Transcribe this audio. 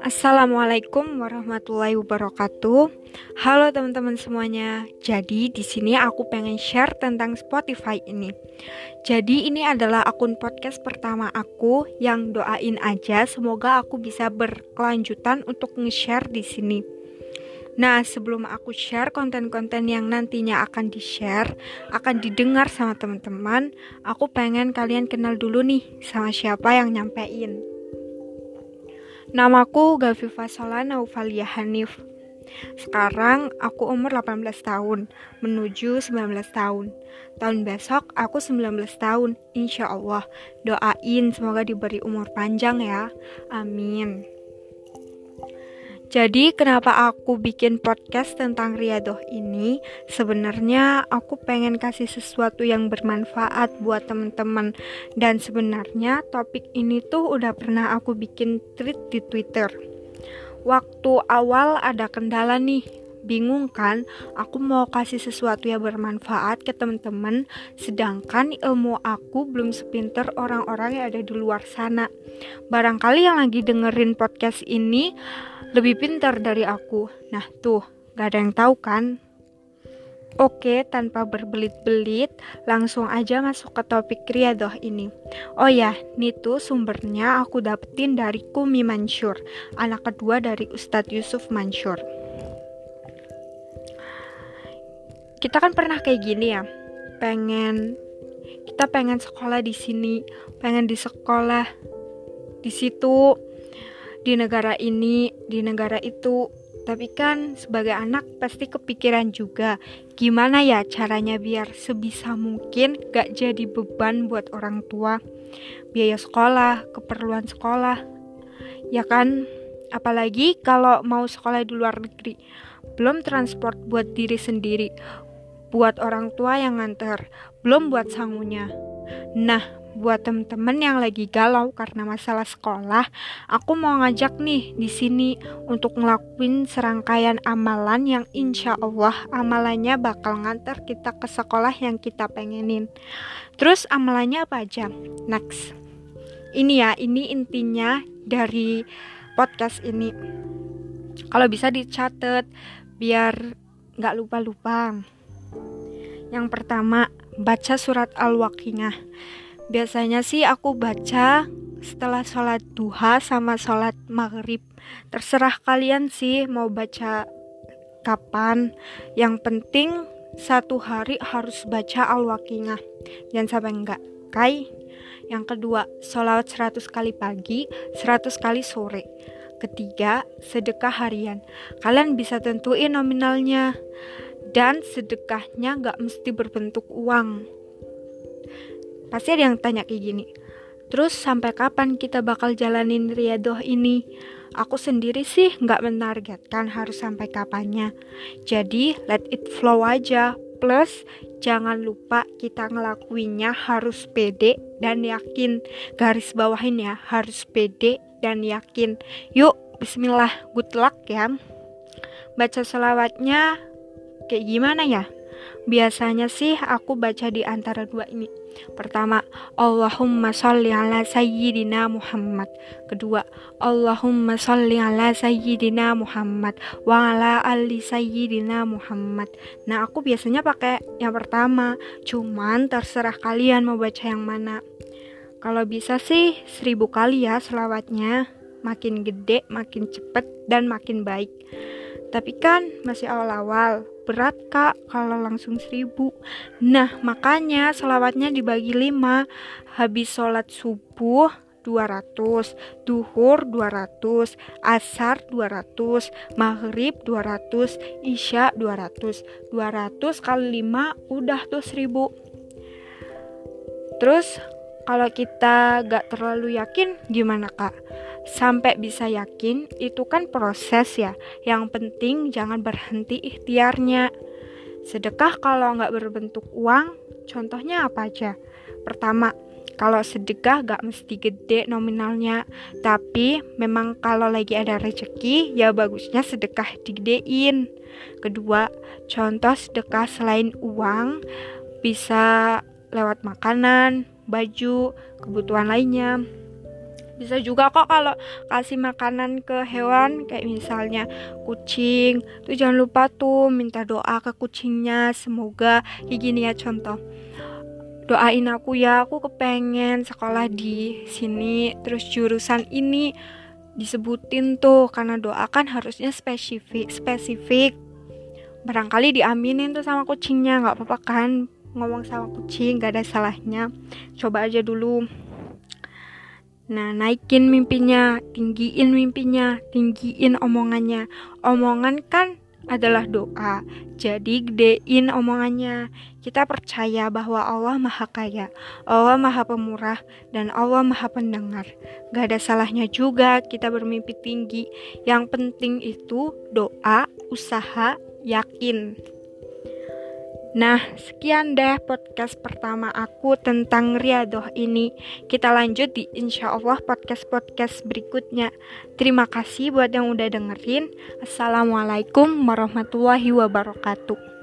Assalamualaikum warahmatullahi wabarakatuh. Halo teman-teman semuanya. Jadi di sini aku pengen share tentang Spotify ini. Jadi ini adalah akun podcast pertama aku yang doain aja semoga aku bisa berkelanjutan untuk nge-share di sini. Nah, sebelum aku share konten-konten yang nantinya akan di-share, akan didengar sama teman-teman, aku pengen kalian kenal dulu nih sama siapa yang nyampein. Namaku Gaviva Solana Uvalia Hanif. Sekarang aku umur 18 tahun, menuju 19 tahun. Tahun besok aku 19 tahun, insya Allah. Doain semoga diberi umur panjang ya. Amin. Jadi kenapa aku bikin podcast tentang riadoh ini? Sebenarnya aku pengen kasih sesuatu yang bermanfaat buat teman-teman dan sebenarnya topik ini tuh udah pernah aku bikin tweet di Twitter. Waktu awal ada kendala nih, bingung kan? Aku mau kasih sesuatu yang bermanfaat ke teman-teman, sedangkan ilmu aku belum sepinter orang-orang yang ada di luar sana. Barangkali yang lagi dengerin podcast ini lebih pintar dari aku. Nah, tuh, gak ada yang tahu kan? Oke, tanpa berbelit-belit, langsung aja masuk ke topik riadoh ini. Oh ya, nih tuh sumbernya aku dapetin dari Kumi Mansur, anak kedua dari Ustadz Yusuf Mansur. Kita kan pernah kayak gini ya, pengen kita pengen sekolah di sini, pengen di sekolah di situ, di negara ini, di negara itu. Tapi kan sebagai anak pasti kepikiran juga gimana ya caranya biar sebisa mungkin gak jadi beban buat orang tua. Biaya sekolah, keperluan sekolah. Ya kan? Apalagi kalau mau sekolah di luar negeri. Belum transport buat diri sendiri, buat orang tua yang nganter, belum buat sangunya. Nah, buat temen-temen yang lagi galau karena masalah sekolah, aku mau ngajak nih di sini untuk ngelakuin serangkaian amalan yang insya Allah amalannya bakal ngantar kita ke sekolah yang kita pengenin. Terus amalannya apa aja? Next. Ini ya, ini intinya dari podcast ini. Kalau bisa dicatat biar nggak lupa-lupa. Yang pertama, baca surat Al-Waqiah. Biasanya sih aku baca setelah sholat duha sama sholat maghrib. Terserah kalian sih mau baca kapan. Yang penting satu hari harus baca al-waqiah. Jangan sampai enggak. Kai. Yang kedua, sholawat 100 kali pagi, 100 kali sore. Ketiga, sedekah harian. Kalian bisa tentuin nominalnya. Dan sedekahnya nggak mesti berbentuk uang Pasti ada yang tanya kayak gini. Terus sampai kapan kita bakal jalanin riadoh ini? Aku sendiri sih nggak menargetkan harus sampai kapannya. Jadi let it flow aja. Plus jangan lupa kita ngelakuinnya harus pede dan yakin. Garis bawahin ya harus pede dan yakin. Yuk Bismillah good luck ya. Baca selawatnya kayak gimana ya? Biasanya sih aku baca di antara dua ini. Pertama, Allahumma sholli ala sayyidina Muhammad. Kedua, Allahumma sholli ala sayyidina Muhammad wa ala ali sayyidina Muhammad. Nah, aku biasanya pakai yang pertama, cuman terserah kalian mau baca yang mana. Kalau bisa sih seribu kali ya selawatnya. Makin gede, makin cepet, dan makin baik. Tapi kan masih awal-awal. Berat kak kalau langsung seribu. Nah makanya selawatnya dibagi lima. Habis sholat subuh 200, duhur 200, asar 200, maghrib 200, isya 200. 200 kali 5 udah tuh 1000. Terus kalau kita gak terlalu yakin gimana kak? Sampai bisa yakin itu kan proses ya. Yang penting jangan berhenti ikhtiarnya. Sedekah kalau nggak berbentuk uang, contohnya apa aja? Pertama, kalau sedekah gak mesti gede nominalnya, tapi memang kalau lagi ada rezeki, ya bagusnya sedekah digedein. Kedua, contoh sedekah selain uang bisa lewat makanan, baju, kebutuhan lainnya. Bisa juga kok kalau kasih makanan ke hewan kayak misalnya kucing, tuh jangan lupa tuh minta doa ke kucingnya semoga kayak gini ya contoh. Doain aku ya, aku kepengen sekolah di sini. Terus jurusan ini disebutin tuh karena doa kan harusnya spesifik spesifik. Barangkali diaminin tuh sama kucingnya nggak apa-apa kan? Ngomong sama kucing gak ada salahnya. Coba aja dulu Nah, naikin mimpinya, tinggiin mimpinya, tinggiin omongannya. Omongan kan adalah doa. Jadi gedein omongannya. Kita percaya bahwa Allah Maha Kaya, Allah Maha Pemurah, dan Allah Maha Pendengar. Gak ada salahnya juga kita bermimpi tinggi. Yang penting itu doa, usaha, yakin. Nah, sekian deh podcast pertama aku tentang riadoh ini. Kita lanjut di insya Allah podcast-podcast berikutnya. Terima kasih buat yang udah dengerin. Assalamualaikum warahmatullahi wabarakatuh.